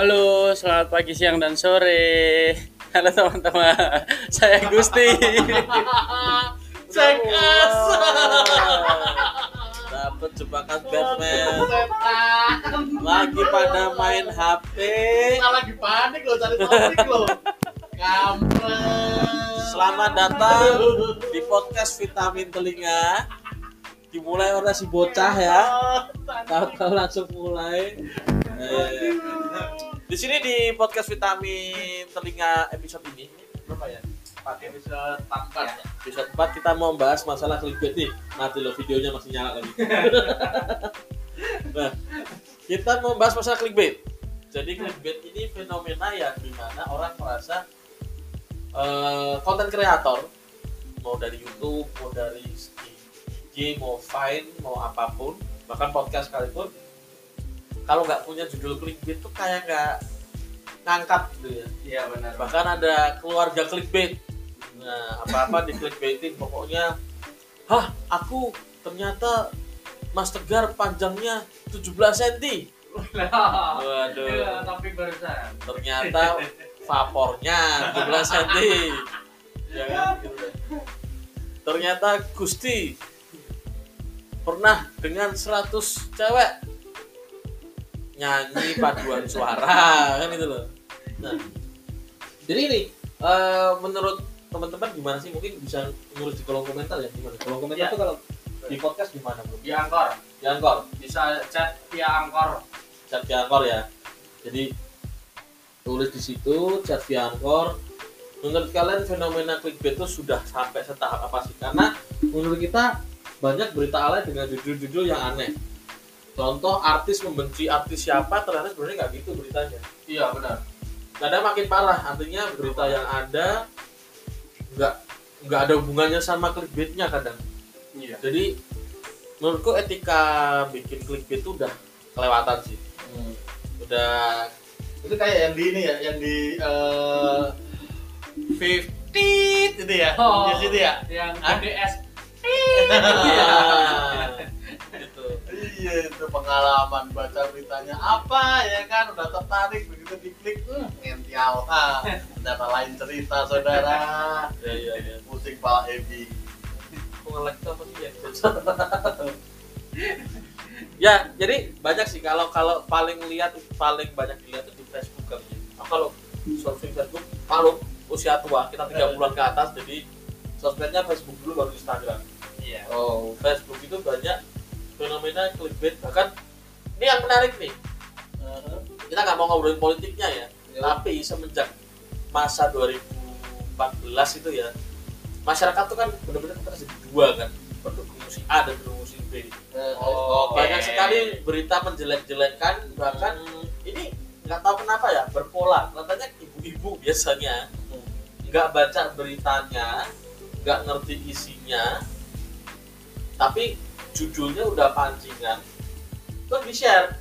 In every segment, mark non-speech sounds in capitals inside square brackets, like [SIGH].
Halo, selamat pagi, siang, dan sore. Halo teman-teman, saya Gusti. Cek as. Dapat jebakan Batman. Lagi pada main HP. Kita lagi panik loh cari topik loh. Kampret. Selamat datang di podcast Vitamin Telinga. Dimulai oleh si bocah ya. Tahu-tahu langsung mulai. Eh, Di sini di podcast Vitamin Telinga episode ini berapa ya? Empat ya? Episode tampan. Episode 4 kita mau bahas masalah clickbait nih. Mati loh videonya masih nyala lagi. [LAUGHS] nah, kita mau bahas masalah clickbait. Jadi clickbait ini fenomena yang di mana orang merasa eh, konten kreator mau dari YouTube, mau dari IG, mau Vine, mau apa pun, bahkan podcast sekalipun, kalau nggak punya judul clickbait tuh kayak nggak ngangkat gitu ya. Iya benar. bahkan ada keluarga clickbait. Nah apa-apa di clickbaitin pokoknya hah aku ternyata Mas Tegar panjangnya 17 cm waduh. Iya, topik barusan. ternyata vapornya 17 cm ya kan? Ternyata Gusti pernah dengan 100 cewek nyanyi paduan suara kan itu loh. Nah jadi ini eh, menurut teman-teman gimana sih? Mungkin bisa nulis di kolom komentar ya gimana? Kolom komentar Ya. tuh kalau di podcast gimana bro Di Angkor. di angkor. Bisa chat via Angkor. chat via angkor ya. Jadi tulis di situ chat via angkor. Menurut kalian fenomena clickbait itu sudah sampai setahap apa sih? Karena menurut kita banyak berita alay dengan judul-judul yang aneh contoh artis membenci artis siapa ternyata sebenarnya nggak gitu beritanya Iya benar. kadang makin parah artinya berita yang ada nggak nggak ada hubungannya sama clickbaitnya kadang Iya. jadi menurutku etika bikin clickbait itu udah kelewatan sih udah Itu kayak yang di ini ya, yang di eh Fifty itu ya. Oh. Di situ ya. yang? ADS Iya. [LAUGHS] gitu. Iya itu pengalaman baca beritanya apa ya kan? Udah tertarik begitu diklik hmm, ngentiau ah ternyata lain cerita saudara. Ya ya ya pusing pala Ebi tuh apa sih ya? Ya jadi banyak sih. Kalau kalau paling lihat paling banyak dilihat itu di Facebook kali ya kalau surfing Facebook kalau usia tua kita 30-an ke atas jadi sosmednya Facebook dulu baru Instagram. Iya. Oh, Facebook itu banyak fenomena clickbait. Bahkan ini yang menarik nih. Kita nggak mau ngobrolin politiknya ya Ya. tapi semenjak masa 2014 itu ya masyarakat tuh kan benar-benar terjadi dua kan pendukung si A dan pendukung si B oh banyak sekali berita menjelek-jelekan bahkan ini nggak tahu kenapa ya berpola. Katanya ibu-ibu biasanya nggak baca beritanya nggak ngerti isinya tapi judulnya udah pancingan. Terus di share.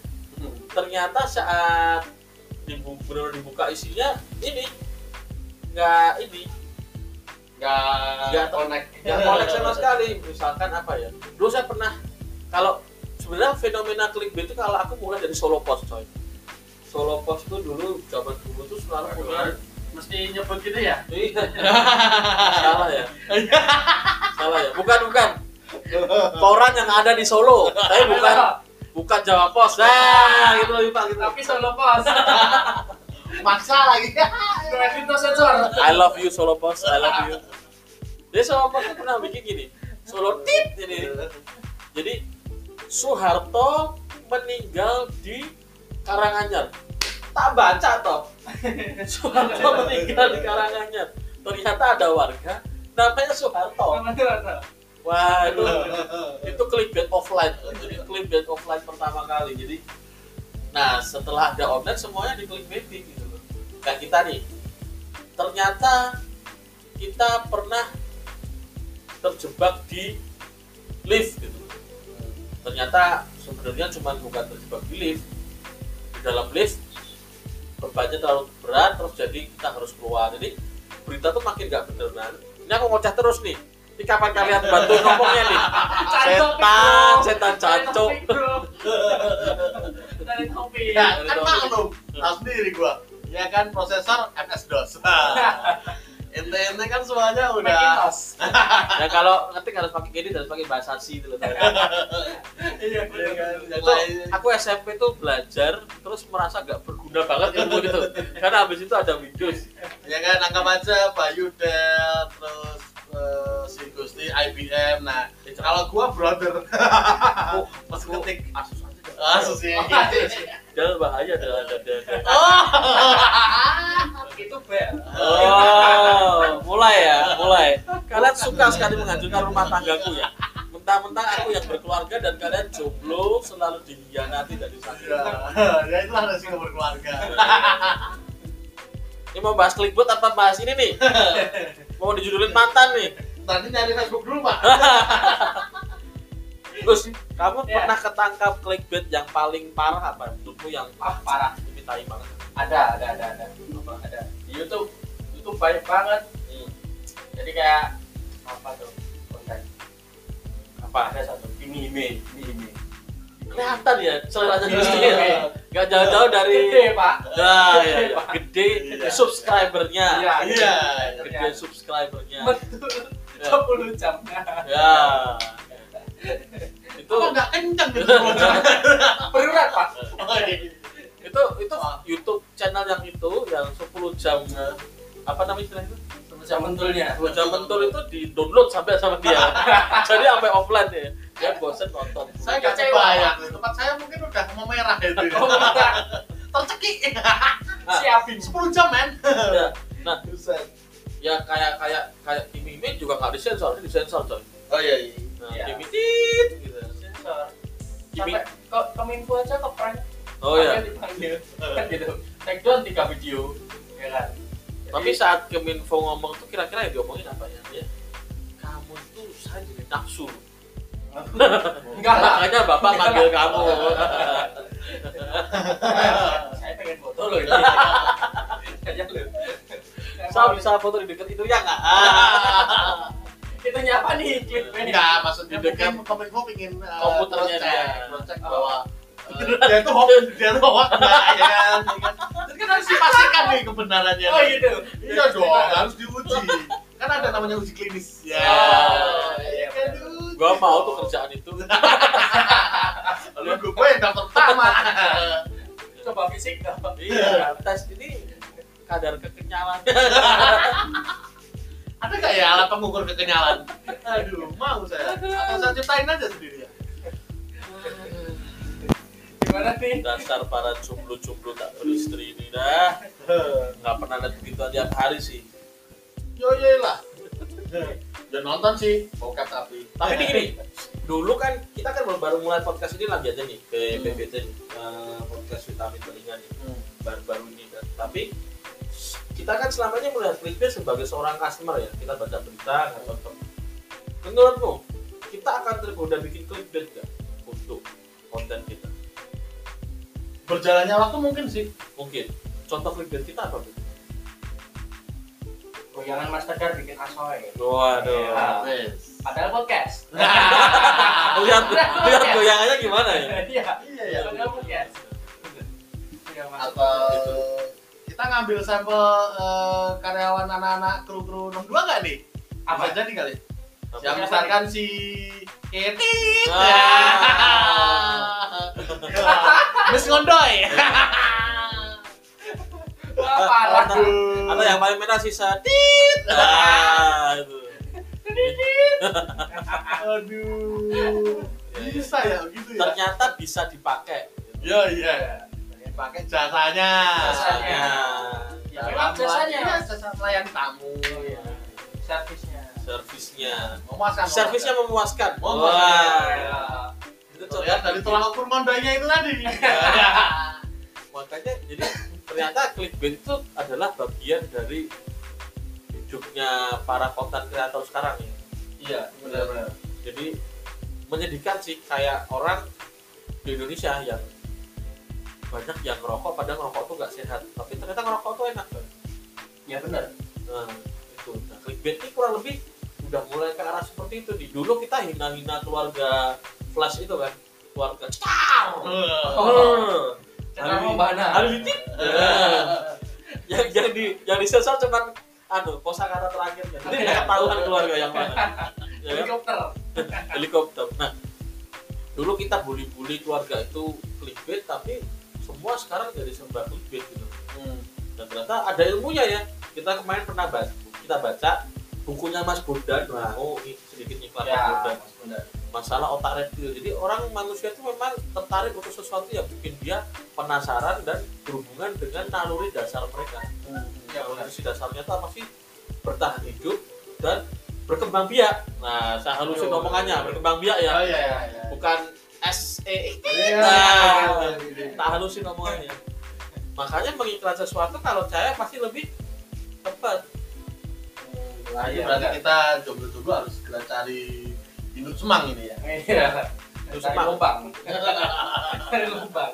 Ternyata saat dibuka, benar dibuka isinya ini. Nggak ini. Nggak Nggak connect. nggak connect sama [LAUGHS] sekali. Misalkan apa ya? Dulu saya pernah kalau sebenarnya fenomena clickbait itu kalau aku mulai dari solo post coy. Solo post itu dulu zaman dulu tuh selalu punya mesti nyebut gitu ya? Iya. [LAUGHS] salah ya. [LAUGHS] Salah ya. Bukan bukan koran yang ada di Solo. Tapi bukan bukan Jawa Pos. Nah gitu lebih pak gitu. Tapi solo pos. Maksa lagi. Kredit sensor. I love you Solo Pos. I love you. Dia Solo Pos tuh pernah bikin gini. Solo tit ini. Jadi Soeharto meninggal di Karanganyar. Tak baca toh. Soeharto meninggal di Karanganyar. Ternyata ada warga namanya Soeharto Waduh, [LAUGHS] itu clickbait offline. Jadi clickbait offline pertama kali. Jadi, nah setelah ada online semuanya di clickbaiting gitu loh. Kayak kita nih, ternyata kita pernah terjebak di lift gitu. Ternyata sebenarnya cuma bukan terjebak di lift. Di dalam lift bebannya terlalu berat terus jadi kita harus keluar. Jadi berita tuh makin gak bener nah. Ini aku ngoceh terus nih. Ini kapan kalian bantu ngomongnya nih? Setan, setan cacok. dari topik ya kan maklum tahu sendiri gua. Ya kan prosesor MS DOS. [LAUGHS] Ente ente kan semuanya udah [LAUGHS] ya kalau ngetik harus pakai edit harus pakai bahasa C itu loh [LAUGHS] iya kan? Itu lain. aku SMP tuh belajar terus merasa gak berguna banget ilmu gitu karena habis itu ada Windows. Ya kan anggap aja Bayu Dell terus eh, IBM nah kalau gua brother. [LAUGHS] Pas ketik. Asus aja. Dah. Asus ya Dell bahaya dah ada ada Itu bel. oh mulai ya [LAUGHS] mulai. Kalian suka sekali menghancurkan rumah tanggaku ya? Mentang-mentang aku yang berkeluarga dan kalian jomblo selalu dihianati dan disakiti ya, ya itulah resiko berkeluarga. Ini mau bahas clickbait apa bahas ini nih? [LAUGHS] Mau dijudulin mantan nih tadi nyari Facebook dulu pak [LAUGHS] Gus, kamu Ya. pernah ketangkap clickbait yang paling parah apa? Menurutmu yang Ah, parah. dimintai banget? Ada, ada, ada, ada. Apa? Ada. Di YouTube, YouTube banyak banget. Hmm. Jadi kayak apa tuh? Konten. Apa? Ada satu. Ini ime, ini ime. Kelihatan ya, seleranya. Gusti ya. Gak jauh-jauh dari Gede, Pak. Nah, ya, ya. Gede subscribernya. Iya, iya Gede subscribernya. Betul. Ya. 10 jam. Ya. Itu kok nggak kencang gitu [LAUGHS] Berurat, Pak. Oh, iya. itu itu YouTube channel yang itu yang 10 jam apa namanya istilah itu? 10 jam mentulnya. 10 jam mentul itu di download sampai sama dia. [LAUGHS] Jadi sampai offline ya. Dia bosen nonton. saya nggak Kecewa. kebayang tempat saya mungkin udah memerah itu ya. Oh, tercekik [LAUGHS] Siapin. 10 jam men Ya. Nah. Ya kayak kayak kayak Kimi Min juga nggak disensor, ini disensor coy. oh iya iya Nah, Iya. Kimi tit gitu. Sensor. Kimi, ke Kominfo aja ke prank. oh ya. dipanggil. Kan gitu. Take down 3 video. Ya kan? Jadi, Tapi saat Keminfo ngomong tuh kira-kira yang diomongin apa ya? Ya, kamu tuh saya jadi nafsu. enggak [LAUGHS] lah. Makanya bapak manggil kamu. [LAUGHS] [LAUGHS] Saya bisa foto di deket itu ya nggak? [LAUGHS] Itu nyapa nih clickbait. enggak maksudnya Di dekat kominfo ingin uh, komputernya cek dia. terus cek Oh. bahwa uh, [LAUGHS] dia tuh hoax dia tuh hoax enggak ya kan ya kan jadi kan harus dipastikan nih kebenarannya Oh gitu. iya dong harus diuji kan ada namanya uji klinis ya Oh, iya, iya kan Gua mau tuh kerjaan itu. [LAUGHS] lalu gue yang daftar pertama Coba fisik dong. Iya, tes ini kadar kekenyalannya. [LAUGHS] ada nggak ya alat pengukur kekenyalan aduh mau saya atau saya ciptain aja sendiri ya Gimana nih? Dasar para jomblo-jomblo tak beristri ini dah. Nggak pernah lihat begitu tiap hari sih. yo yo lah udah nonton sih bokep tapi Tapi ini gini, dulu kan kita kan baru, baru mulai podcast ini lagi aja nih ke Hmm. PBT nih, eh, podcast vitamin telinga nih Hmm. baru-baru ini kan. Tapi kita kan selama ini melihat clickbait sebagai seorang customer ya, kita baca berita, nggak tonton. Menurutmu kita akan tergoda bikin clickbait nggak untuk konten kita? berjalannya waktu mungkin sih Mungkin. Contoh clickbait kita apa? Bu? Goyangan Mas Tegar bikin asoy. Waduh. Iya. Wes. Padahal podcast. [LAUGHS] lihat lihat goyangannya gimana ya? Iya. iya ya Padahal podcast. Iya, atau kita ngambil sampel eh, karyawan anak-anak kru kru 62 nggak nih Apa? Bisa jadi kali Apa? yang misalkan si Ketit Ah. [LAUGHS] Miss Ngondoy Wah, parah. Atau- yang paling merah sisa tit. Ah, itu. aduh bisa ya begitu ya Ternyata bisa dipakai. ya iya pakai jasanya Jasanya. Ya, memang jasanya. Iya, jasa melayani tamu iya. Servisnya. Servisnya. memuaskan Servisnya memuaskan. Memuaskan. Wah. Iya. Itu Tuh, ya, dari tulang ukur Ngondoynya itu tadi [LAUGHS] Makanya jadi ternyata clickbait itu adalah bagian dari hidupnya para konten kreator sekarang ya. Iya, benar-benar. Jadi menyedihkan sih kayak orang di Indonesia yang banyak yang ngerokok padahal ngerokok tuh nggak sehat tapi ternyata ngerokok tuh enak kan Ya benar. nah itu nah clickbait ini kurang lebih udah mulai ke arah seperti itu di dulu kita hina-hina keluarga flash itu kan keluarga Cetar! Oh. Mau mana? harus di tit yang yang di yang disensor cuman anu kosakata terakhirnya jadi nggak ketahuan keluarga yang mana ya? Helikopter. helikopter nah dulu kita bully-bully keluarga itu clickbait semua sekarang jadi serba clickbait gitu Hmm. dan ternyata ada ilmunya ya kita kemarin pernah baca kita baca bukunya Mas Bondan nah oh ini sedikit iklan Mas Ya, Bondan Mas Bondan. masalah otak reptil jadi orang manusia itu memang tertarik untuk sesuatu yang bikin dia penasaran dan berhubungan dengan naluri dasar mereka Ya, yang benar. kondisi dasarnya itu apa sih bertahan hidup dan berkembang biak nah saya halusin omongannya berkembang biak ya Oh iya iya. iya. bukan E Iya. Nah, tak halusin omongannya makanya mengiklan sesuatu kalau saya pasti lebih tepat Nah, Iya, berarti benar. kita jomblo-jomblo harus segera cari induk semang ini ya. Iya. Cari Pak. lubang. [LAUGHS] Cari lubang.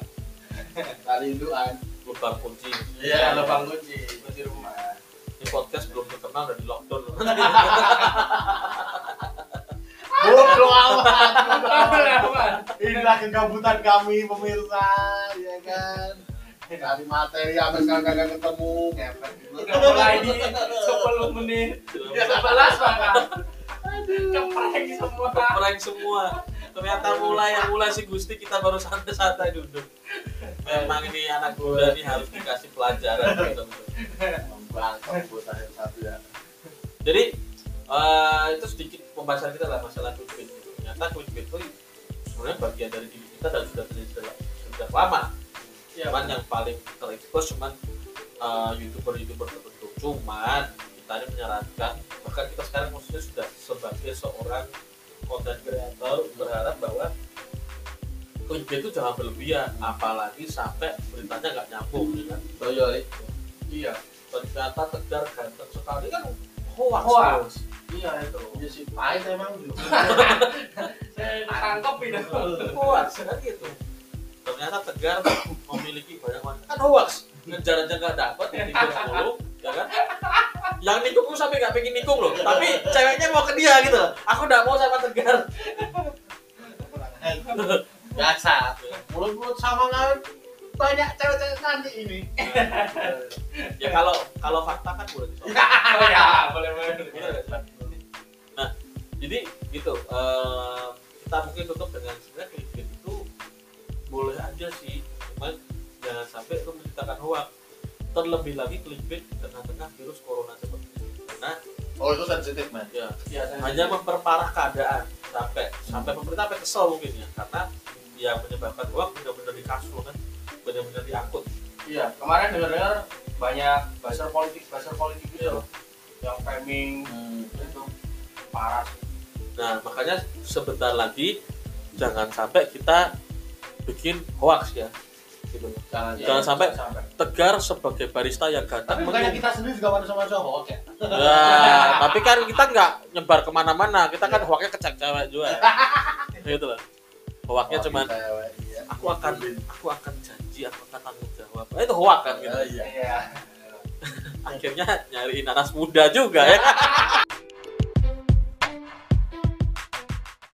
Cari indukan. lubang kunci Iya, lubang kunci kunci rumah. ini podcast belum terkenal udah di lockdown. [LAUGHS] Inilah kegabutan kami pemirsa, ya kan. Cari materi sampai sekarang kagak ketemu, ngepet gitu. Udah mulai di 10 menit. Ya. 11 bahkan. Keprank semua. prank semua ternyata mulai yang mulai si Gusti kita baru santai-santai duduk memang ini anak muda ini harus dikasih pelajaran gitu. Yang satu ya. jadi eh, itu sedikit pembahasan kita lah masalah ternyata clickbait itu sebenarnya bagian dari diri kita dan sudah terjadi sejak, sejak lama Iya, cuman yang paling terekspos cuman eh, youtuber-youtuber tertentu cuman kita ini menyarankan bahkan kita sekarang maksudnya sudah sebagai seorang content creator berharap bahwa clickbait itu jangan berlebihan apalagi sampai beritanya nggak nyambung ya kan Oh iya, iya. Iya. ternyata tegar ganteng sekali kan hoax Hoax. Iya itu. Iya sih, pahit emang gitu. [LAUGHS] Saya tangkap itu. hoax kan gitu ternyata tegar memiliki banyak wanita kan hoax ngejar aja nggak dapet nikung [LAUGHS] mulu ya kan yang nikung tuh sampai nggak pengen nikung loh tapi ceweknya mau ke dia gitu aku nggak mau sama tegar [LAUGHS] Biasa. Mulut-mulut sama kan banyak cewek-cewek cantik ini. ya kalau kalau fakta kan boleh. Oh ya, boleh terlebih lagi clickbait di tengah-tengah virus corona seperti ini karena Oh itu sensitif man. ya Biasanya hanya memperparah keadaan sampai sampai pemerintah sampai kesel mungkin ya karena yang menyebabkan hoax benar-benar dikasur kan? Benar-benar diangkut. Iya, kemarin dengar-dengar banyak buzzer politik, buzzer politik gitu loh. Yang framing itu parah. Nah makanya sebentar lagi jangan sampai kita bikin hoax ya gitu loh. Jangan. Jangan sampai- sampai. tegar sebagai barista yang Tapi ganteng bukannya menung- kita sendiri juga pada sama cowok ya? Nah, tapi kan kita nggak nyebar ke mana-mana kita kan hoaxnya ke cewek juga [LAUGHS] gitu loh hoaxnya ya, iya. aku akan aku akan janji aku akan tanggung jawab nah, itu hoax kan gitu iya. Iya. [LAUGHS] akhirnya nyariin anak muda juga ya [LAUGHS]